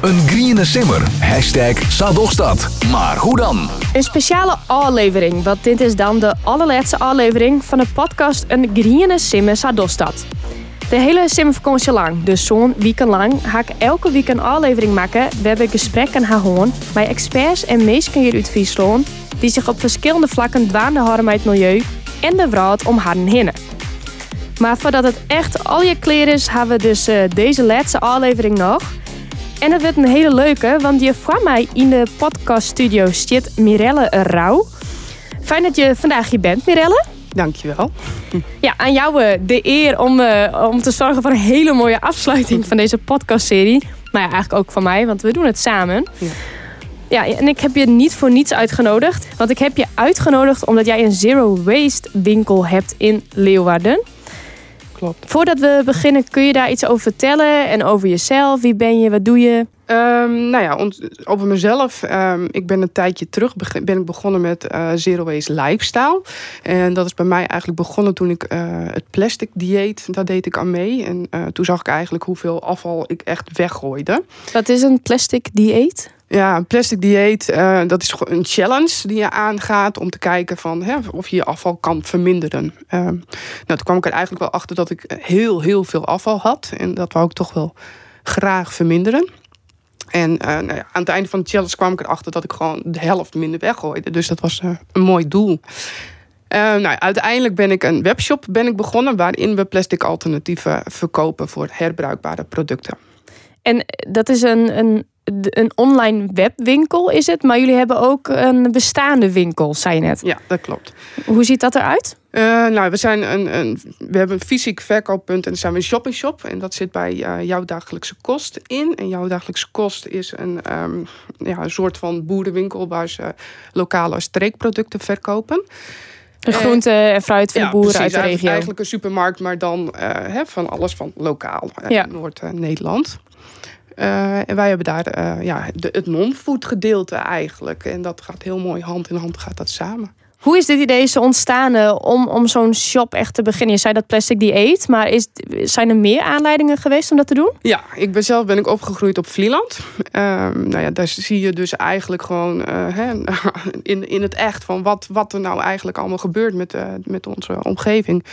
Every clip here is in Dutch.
Een groene simmer. Hashtag Sadogstad. Maar hoe dan? Een speciale aflevering, want dit is dan de allerlaatste aflevering van de podcast Een Griene Simmer Sadostad. De hele simmervakantie lang, dus zo'n weekend lang, ga ik elke week een aflevering maken. We hebben gesprekken gehoord met experts en meesten hier uit Friesland die zich op verschillende vlakken dwaande houden met het milieu en de wereld om haar heen. Maar voordat het echt al je kleren is, hebben we dus eh, deze laatste aflevering nog. En het wordt een hele leuke, want je voor mij in de podcaststudio zit Mirelle Rauw. Fijn dat je vandaag hier bent, Mirelle. Dankjewel. Ja, aan jou eh, de eer om, eh, om te zorgen voor een hele mooie afsluiting van deze podcastserie. Maar ja, eigenlijk ook van mij, want we doen het samen. Ja. Ja, en ik heb je niet voor niets uitgenodigd. Want ik heb je uitgenodigd omdat jij een zero waste winkel hebt in Leeuwarden. Klopt. Voordat we beginnen, kun je daar iets over vertellen? En over jezelf? Wie ben je? Wat doe je? Ehm, nou ja, over mezelf. Ehm, ik ben een tijdje terug ben ik begonnen met eh, Zero Waste Lifestyle. En dat is bij mij eigenlijk begonnen toen ik eh, het plastic dieet, daar deed ik aan mee. En eh, toen zag ik eigenlijk hoeveel afval ik echt weggooide. Wat is een plastic dieet? Ja, een plastic dieet, eh, dat is een challenge die je aangaat om te kijken van, hè, of je je afval kan verminderen. Ehm, nou, toen kwam ik er eigenlijk wel achter dat ik heel, heel veel afval had. En dat wou ik toch wel graag verminderen. En eh, nou aan het einde van de challenge kwam ik erachter dat ik gewoon de helft minder weggooide. Dus dat was eh, een mooi doel. Eh, nou, uiteindelijk ben ik een webshop ben ik begonnen waarin we plastic alternatieven verkopen voor herbruikbare producten. En dat is een, een, een online webwinkel, is het? Maar jullie hebben ook een bestaande winkel, zei je net. Ja, dat klopt. Hoe ziet dat eruit? Eh, nou, we, zijn een, een, we hebben een fysiek verkooppunt en dan zijn we een shop-in-shop. En dat zit bij eh, jouw dagelijkse kost in. En jouw dagelijkse kost is een, ehm, ja, een soort van boerenwinkel waar ze lokale streekproducten verkopen. De groente en fruit van de boeren precies, uit de regio. Eigenlijk een supermarkt, maar dan eh, van alles van lokaal. eh, Ja. Noord-Nederland. Eh, en wij hebben daar eh, ja, de, het non-food gedeelte eigenlijk. En dat gaat heel mooi hand in hand gaat dat samen. Hoe is dit idee zo ontstaan eh, om, om zo'n shop echt te beginnen? Je zei dat plastic dieet, maar is, zijn er meer aanleidingen geweest om dat te doen? Ja, ik ben zelf ben ik opgegroeid op Vlieland. Ehm, nou ja, daar zie je dus eigenlijk gewoon eh, in, in het echt van wat, wat er nou eigenlijk allemaal gebeurt met, eh, met onze omgeving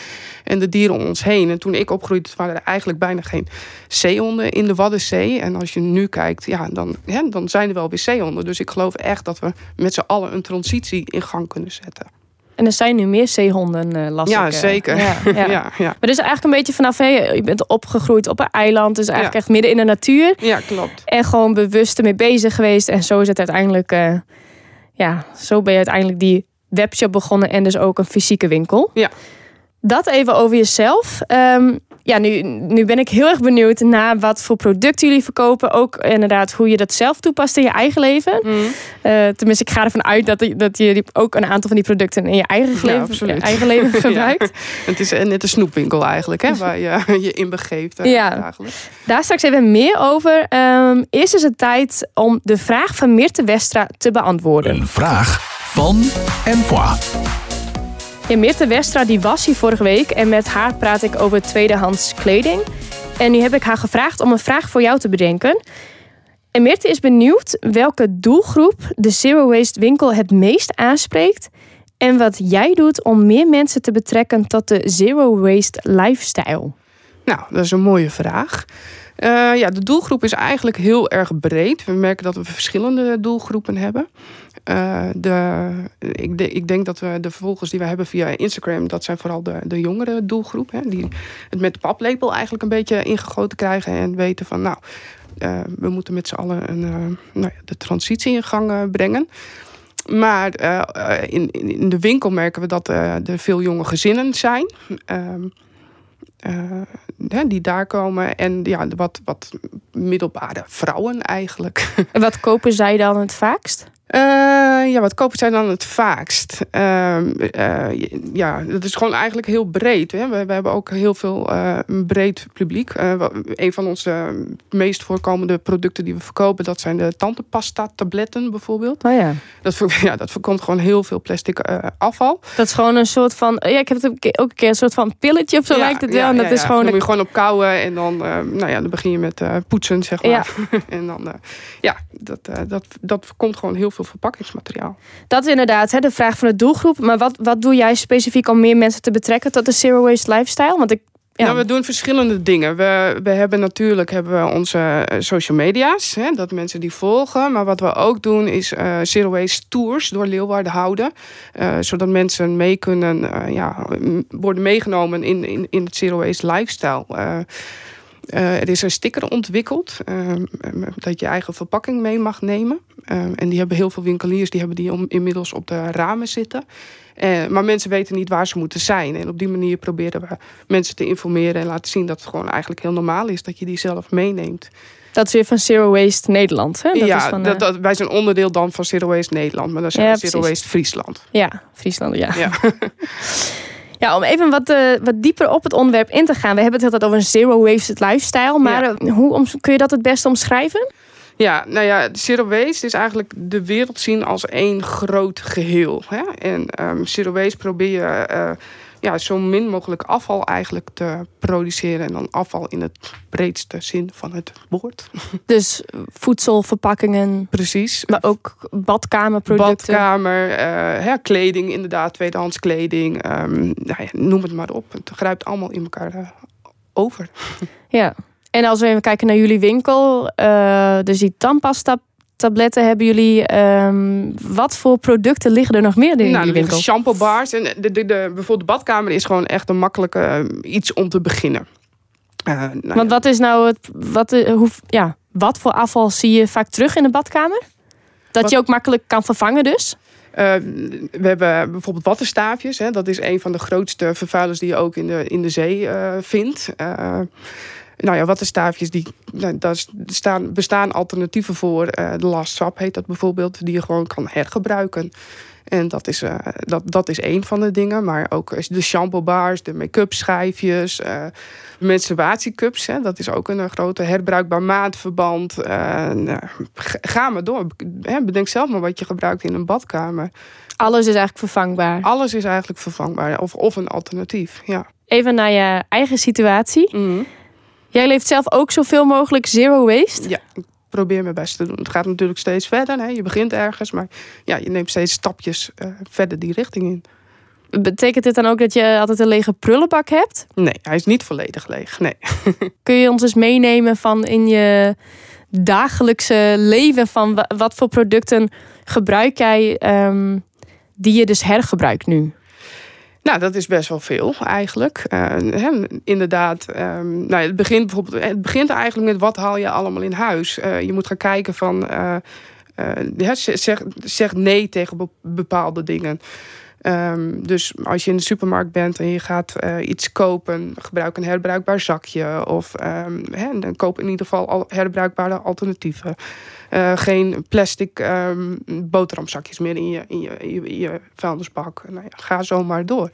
en de dieren om ons heen. En toen ik opgroeide, waren er eigenlijk bijna geen zeehonden in de Waddenzee. En als je nu kijkt, ja, dan, dan zijn er wel weer zeehonden. Dus ik geloof echt dat we met z'n allen een transitie in gang kunnen zetten. En er zijn nu meer zeehonden, eh las ja, ik, eh. zeker. Ja, Ja, ja. ja. ja. Maar dus eigenlijk een beetje vanaf, hè, je bent opgegroeid op een eiland, dus eigenlijk Ja. echt midden in de natuur. klopt. En gewoon bewust ermee bezig geweest. En zo is het uiteindelijk, eh, ja, zo ben je uiteindelijk die webshop begonnen en dus ook een fysieke winkel. Ja. Dat even over jezelf. Ehm, ja, nu, nu ben ik heel erg benieuwd naar wat voor producten jullie verkopen. Ook inderdaad hoe je dat zelf toepast in je eigen leven. Mhm. Eh, tenminste, ik ga ervan uit dat, dat je ook een aantal van die producten in je eigen, Ja, leven, absoluut. eigen leven Ja. gebruikt. Het is net een snoepwinkel eigenlijk, hè, waar je je in begeeft. eh, Ja. Daar straks even meer over. Ehm, eerst is het tijd om de vraag van Mirte Westra te beantwoorden. Een vraag van en voor. Ja, Mirte Westra die was hier vorige week en met haar praat ik over tweedehands kleding. En nu heb ik haar gevraagd om een vraag voor jou te bedenken. En Mirte is benieuwd welke doelgroep de Zero Waste winkel het meest aanspreekt. En wat jij doet om meer mensen te betrekken tot de Zero Waste lifestyle. Nou, dat is een mooie vraag. Eh, ja, de doelgroep is eigenlijk heel erg breed. We merken dat we verschillende doelgroepen hebben. Eh, de, ik, ik denk dat we de volgers die we hebben via Instagram, dat zijn vooral de, de jongere doelgroep. Hè, die het met de paplepel eigenlijk een beetje ingegoten krijgen en weten van, nou, eh, we moeten met z'n allen een, nou ja, de transitie in gang brengen. Maar in, in de winkel merken we dat er veel jonge gezinnen zijn. Eh, die daar komen. En ja, wat, wat middelbare vrouwen eigenlijk. En wat kopen zij dan het vaakst? Uh, ja, wat kopen zij dan het vaakst? Uh, uh, ja, dat is gewoon eigenlijk heel breed. Hè? We, we, hebben ook heel veel uh, breed publiek. een van onze meest voorkomende producten die we verkopen... dat zijn de tandpasta tabletten bijvoorbeeld. Oh ja. Dat, ja, dat voorkomt gewoon heel veel plastic afval. Dat is gewoon een soort van... Ja, ik heb het ook een keer een soort van pilletje of zo ja, lijkt het wel. Ja, en dat is gewoon... Dan moet je gewoon op kouwen en dan, nou ja, dan begin je met poetsen, zeg maar. en dan, ja, dat, dat, dat voorkomt gewoon heel veel verpakkingsmateriaal. Dat is inderdaad hè, de vraag van de doelgroep. Maar wat, wat doe jij specifiek om meer mensen te betrekken tot de zero waste lifestyle? Want ik ja. Nou, we doen verschillende dingen. We, we hebben natuurlijk hebben we onze eh, social media's, hè, dat mensen die volgen. Maar wat we ook doen is uh, Zero Waste Tours door Leeuwarden houden. Uh, zodat mensen mee kunnen ja, worden meegenomen in, in, in het Zero Waste lifestyle. Uh, er is een sticker ontwikkeld uh, dat je eigen verpakking mee mag nemen. Uh, en die hebben heel veel winkeliers, die hebben die om, inmiddels op de ramen zitten. maar mensen weten niet waar ze moeten zijn. En op die manier proberen we mensen te informeren en laten zien dat het gewoon eigenlijk heel normaal is dat je die zelf meeneemt. Dat is weer van Zero Waste Nederland. Hè? Dat ja, is van, dat, dat, wij zijn onderdeel dan van Zero Waste Nederland, maar dat is ja, Zero Waste Friesland. Ja, Friesland, ja. ja. Ja, om even wat, uh, wat dieper op het onderwerp in te gaan. We hebben het altijd over een zero waste lifestyle. Maar eh, hoe kun je dat het beste omschrijven? Ja, nou ja, zero waste is eigenlijk de wereld zien als één groot geheel. Hè? En um, zero waste probeer je uh, ja, zo min mogelijk afval eigenlijk te produceren. En dan afval in het breedste zin van het woord. Dus voedselverpakkingen. Precies. Maar ook badkamerproducten. Badkamer, uh, kleding inderdaad, tweedehands kleding. Um, nou ja, noem het maar op. Het grijpt allemaal in elkaar uh, over. Ja. En als we even kijken naar jullie winkel, uh, dus die tandpasta tabletten hebben jullie. Um, wat voor producten liggen er nog meer in nou, jullie winkel? Shampoo bars. En de, de, de, bijvoorbeeld de badkamer is gewoon echt een makkelijke uh, iets om te beginnen. Uh, nou Want wat is nou het. Wat, hoe, ja, wat voor afval zie je vaak terug in de badkamer? Dat wat? je ook makkelijk kan vervangen dus? Uh, we hebben bijvoorbeeld wattenstaafjes. Hè. Dat is een van de grootste vervuilers die je ook in de, in de zee uh, vindt. Uh, nou ja, wattenstaafjes, die, nou, daar staan, bestaan alternatieven voor. Uh, de last heet dat bijvoorbeeld, die je gewoon kan hergebruiken. En dat is, uh, dat, dat is één van de dingen. Maar ook de shampoo bars, de make-up schijfjes, uh, menstruatiecups. Hè, dat is ook een grote herbruikbaar maatverband. Nou, ga maar door. Bedenk zelf maar wat je gebruikt in een badkamer. Alles is eigenlijk vervangbaar. Alles is eigenlijk vervangbaar. Of, of een alternatief, ja. Even naar je eigen situatie. Mm Jij leeft zelf ook zoveel mogelijk zero waste? Ja, ik probeer mijn best te doen. Het gaat natuurlijk steeds verder. Hè? Je begint ergens, maar ja, je neemt steeds stapjes uh, verder die richting in. Betekent dit dan ook dat je altijd een lege prullenbak hebt? Nee, hij is niet volledig leeg. Nee. Kun je ons eens meenemen van in je dagelijkse leven van wat voor producten gebruik jij um, die je dus hergebruikt nu? Nou, dat is best wel veel eigenlijk. Uh, inderdaad, um, nou, het, begint bijvoorbeeld, het begint eigenlijk met wat haal je allemaal in huis. Uh, je moet gaan kijken van, zeg, zeg nee tegen bepaalde dingen. Um, dus als je in de supermarkt bent en je gaat iets kopen, gebruik een herbruikbaar zakje. Of um, dan koop in ieder geval al herbruikbare alternatieven. Uh, geen plastic um, boterhamzakjes meer in je, in je, in je, vuilnisbak. Nou ja, ga zo maar door.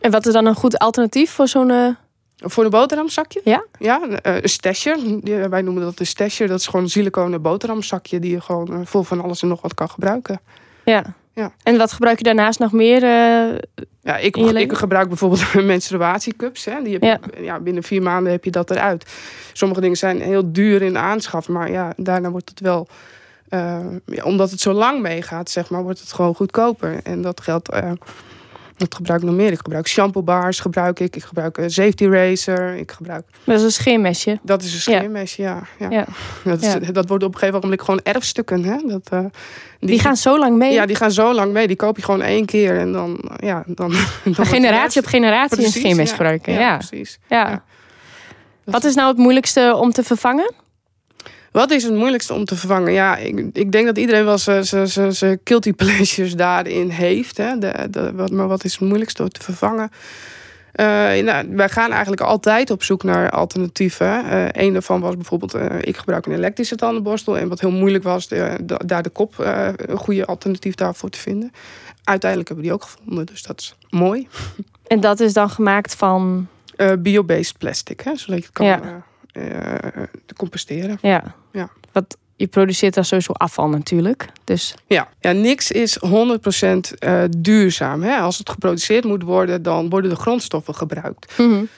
En wat is dan een goed alternatief voor zo'n... Uh... Voor een boterhamzakje? Ja. Ja, een stasher. Wij noemen dat een stasher. Dat is gewoon een siliconen boterhamzakje die je gewoon vol van alles en nog wat kan gebruiken. Ja. Ja. En wat gebruik je daarnaast nog meer? Uh, ja, ik, ik gebruik bijvoorbeeld menstruatiecups. Hè. Die heb ja. ja. binnen vier maanden heb je dat eruit. Sommige dingen zijn heel duur in de aanschaf, maar ja, daarna wordt het wel. Uh, ja, omdat het zo lang meegaat, zeg maar, wordt het gewoon goedkoper. En dat geldt. Uh, wat gebruik ik nog meer? Ik gebruik shampoo bars, gebruik ik. Ik gebruik een safety racer. Ik gebruik... Dat is een scheermesje. Dat is een scheermesje, ja. ja. ja. Dat, is, dat wordt op een gegeven moment gewoon erfstukken. Hè? Dat, uh, die, die, gaan zo lang mee? Ja, die gaan zo lang mee. Die koop je gewoon één keer en dan... Ja, dan, dan generatie op generatie precies, een scheermes gebruiken. Ja, precies. Ja. Wat is nou het moeilijkste om te vervangen? Wat is het moeilijkste om te vervangen? Ja, ik, ik denk dat iedereen wel zijn guilty pleasures daarin heeft. Hè? De, de, wat, maar wat is het moeilijkste om te vervangen? Uh, nou, wij gaan eigenlijk altijd op zoek naar alternatieven. Uh, een daarvan was bijvoorbeeld, uh, ik gebruik een elektrische tandenborstel. En wat heel moeilijk was, de, de, daar de kop een goede alternatief daarvoor te vinden. Uiteindelijk hebben we die ook gevonden, dus dat is mooi. En dat is dan gemaakt van? Biobased plastic, hè, zodat je het kan ja. Composteren. Ja. ja. Wat je produceert dan sowieso afval natuurlijk. Dus... Ja. ja, niks is 100% uh, duurzaam. Hè? Als het geproduceerd moet worden, dan worden de grondstoffen gebruikt. Mm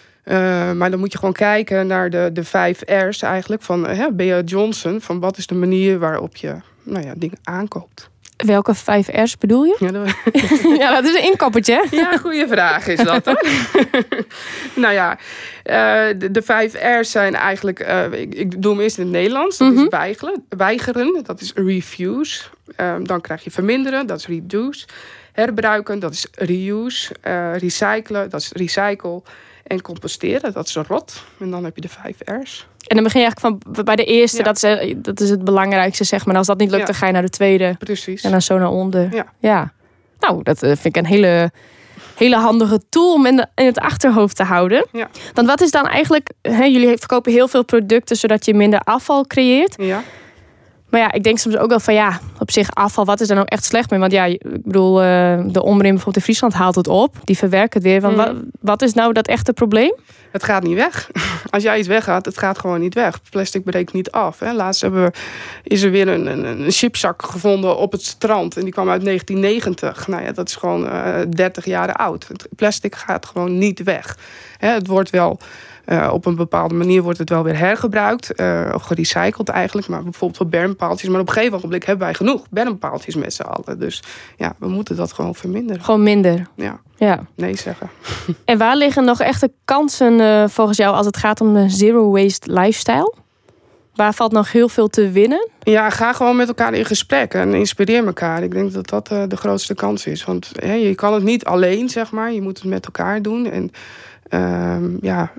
maar dan moet je gewoon kijken naar de, de vijf R's eigenlijk van uh, B.A. Johnson. Van wat is de manier waarop je nou ja, dingen aankoopt. Welke vijf R's bedoel je? Ja, dat, ja, dat is een inkoppertje. Ja, goede vraag is dat. nou ja, uh, de, de, vijf R's zijn eigenlijk... Uh, ik, ik, doe hem eerst in het Nederlands. Dat mm -hmm. is weigeren, weigeren, dat is refuse. Uh, dan krijg je verminderen, dat is reduce. Herbruiken, dat is reuse. recyclen, dat is recycle. En composteren, dat is rot. En dan heb je de vijf R's. En dan begin je eigenlijk van bij de eerste, dat, is, dat is het belangrijkste, zeg maar. En als dat niet lukt, dan ga je naar de tweede. Precies. En dan zo naar onder. Ja. ja. Nou, dat eh, vind ik een hele, hele handige tool om in, de, in het achterhoofd te houden. Ja. Want wat is dan eigenlijk... Hè, jullie verkopen heel veel producten zodat je minder afval creëert. Ja. Maar ja, ik denk soms ook wel van ja, op zich afval, wat is er nou echt slecht mee? Want ja, ik bedoel, uh, de omring bijvoorbeeld in Friesland haalt het op. Die verwerkt het weer. Want wat, wat is nou dat echte probleem? Het gaat niet weg. Als jij iets weggaat, het gaat gewoon niet weg. Plastic breekt niet af. Hè. Laatst hebben we, is er weer een, een, een chipzak gevonden op het strand. En die kwam uit 1990. Nou ja, dat is gewoon uh, 30 jaar oud. Het plastic gaat gewoon niet weg. Hè, het wordt wel uh, op een bepaalde manier wordt het wel weer hergebruikt. Uh, of gerecycled eigenlijk. Maar bijvoorbeeld voor bermpaaltjes. Maar op een gegeven moment hebben wij genoeg bermpaaltjes met z'n allen. Dus ja, we moeten dat gewoon verminderen. Gewoon minder? Ja. ja. Nee zeggen. En waar liggen nog echte kansen uh, volgens jou als het gaat om de zero waste lifestyle? Waar valt nog heel veel te winnen? Ja, ga gewoon met elkaar in gesprek en inspireer elkaar. Ik denk dat dat de grootste kans is. Want hè, je kan het niet alleen, zeg maar. Je moet het met elkaar doen. En uh, ja,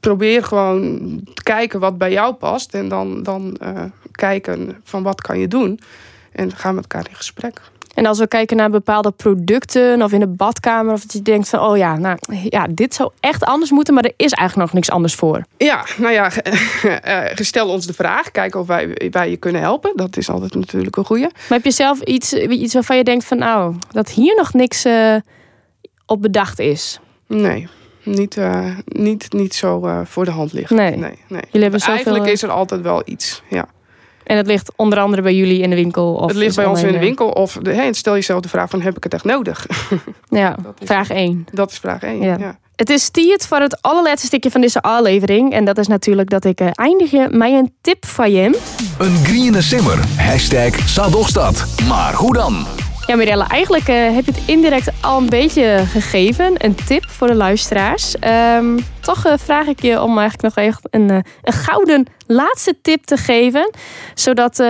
probeer gewoon te kijken wat bij jou past. En dan, dan uh, kijken van wat kan je doen. En gaan met elkaar in gesprek. En als we kijken naar bepaalde producten of in de badkamer, of dat je denkt van, oh ja, nou ja, dit zou echt anders moeten, maar er is eigenlijk nog niks anders voor. Ja, nou ja, stel ons de vraag, kijk of wij, wij je kunnen helpen. Dat is altijd natuurlijk een goede. Maar heb je zelf iets, iets waarvan je denkt van, nou, dat hier nog niks uh, op bedacht is? Nee, niet, uh, niet, niet zo uh, voor de hand ligt. Nee. nee, nee. Jullie hebben zoveel... Eigenlijk is er altijd wel iets, ja. En het ligt onder andere bij jullie in de winkel? Of het ligt bij ons in de winkel. Of de, hey, stel jezelf de vraag van, heb ik het echt nodig? Ja, is, vraag 1. Dat is vraag 1, ja. ja. Het is tijd voor het allerlaatste stukje van deze aflevering. En dat is natuurlijk dat ik uh, eindig met een tip van je. Een groene simmer. Hashtag Sadogstad. Maar hoe dan? Ja, Mirella, eigenlijk uh, heb je het indirect al een beetje gegeven. Een tip voor de luisteraars. Um, toch uh, vraag ik je om eigenlijk nog echt een, uh, een gouden laatste tip te geven. Zodat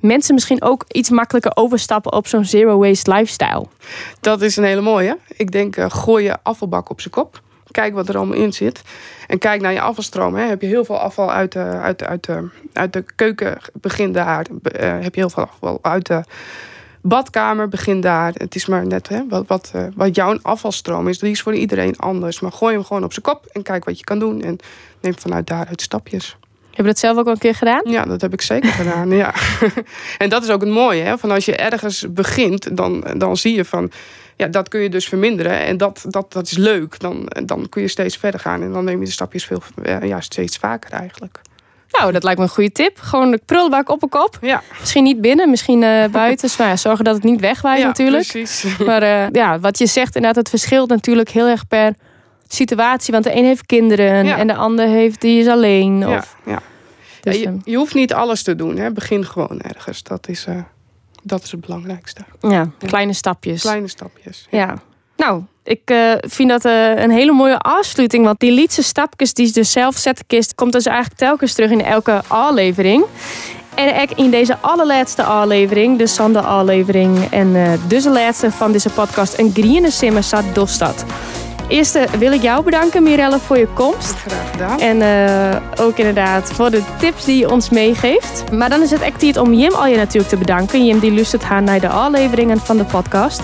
mensen misschien ook iets makkelijker overstappen op zo'n zero waste lifestyle. Dat is een hele mooie. Ik denk, gooi je afvalbak op zijn kop. Kijk wat er allemaal in zit. En kijk naar je afvalstroom. Hè. Heb je heel veel afval uit de, uit uit de, uit de keuken, begin heb je heel veel afval uit de badkamer, begin daar. Het is maar net hè, wat, wat, uh, wat jouw afvalstroom is. Die is voor iedereen anders. Maar gooi hem gewoon op zijn kop en kijk wat je kan doen. En neem vanuit daaruit stapjes. Heb je dat zelf ook al een keer gedaan? Ja, dat heb ik zeker gedaan. Ja. en dat is ook het mooie. Hè? Van als je ergens begint, dan, dan zie je van... Ja, dat kun je dus verminderen. En dat, dat, dat is leuk. Dan, dan kun je steeds verder gaan. En dan neem je de stapjes veel, ja, steeds vaker eigenlijk. Nou, dat lijkt me een goede tip. Gewoon de prullenbak op een kop. Ja. Misschien niet binnen, misschien uh, buiten. maar ja, zorgen dat het niet wegwaait ja, natuurlijk. Precies. Maar uh, ja, wat je zegt, inderdaad, het verschilt natuurlijk heel erg per situatie. Want de een heeft kinderen ja. en de ander heeft, die is alleen. Ja, of... ja. Dus, je, je, hoeft niet alles te doen. Hè. Begin gewoon ergens. Dat is, uh, dat is het belangrijkste. Ja, kleine stapjes. Kleine stapjes. Ja. Nou, ik uh, vind dat uh, een hele mooie afsluiting. Want die lietse stapjes die ze dus zelf zetten kist, komt dus eigenlijk telkens terug in elke aflevering. En in deze allerlaatste aflevering, de Sander aflevering en uh, dus de laatste van deze podcast, een Griene Simmer staat Dostad. Eerst wil ik jou bedanken, Mirelle, voor je komst. Graag gedaan. En uh, ook inderdaad voor de tips die je ons meegeeft. Maar dan is het echt tijd om Jim al je natuurlijk te bedanken. Jim die luistert haar naar de afleveringen van de podcast.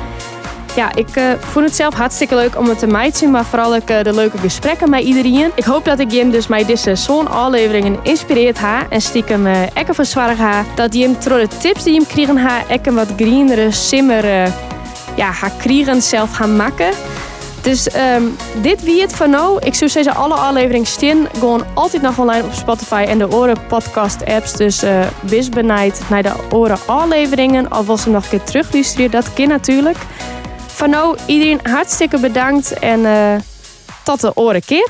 Ja, ik uh, vond het zelf hartstikke leuk om het te meiden, maar vooral ook uh, de leuke gesprekken met iedereen. Ik hoop dat ik je dus met deze zo'n afleveringen inspireert ha en stiekem uh, ekken verzwarig ha. Dat je hem door de tips die hem krijgen ha, ekken wat greenere, simmer, ja, ha kriegen zelf gaan maken. Dus um, dit wie het van nou. Ik zou zeggen, alle afleveringen staan gewoon altijd nog online op Spotify en de Oren podcast apps. Dus uh, wees benijd naar de Oren afleveringen. Of als ze nog een keer terugluisteren, dat kan natuurlijk. Van nou, iedereen hartstikke bedankt en uh, tot de oren keer.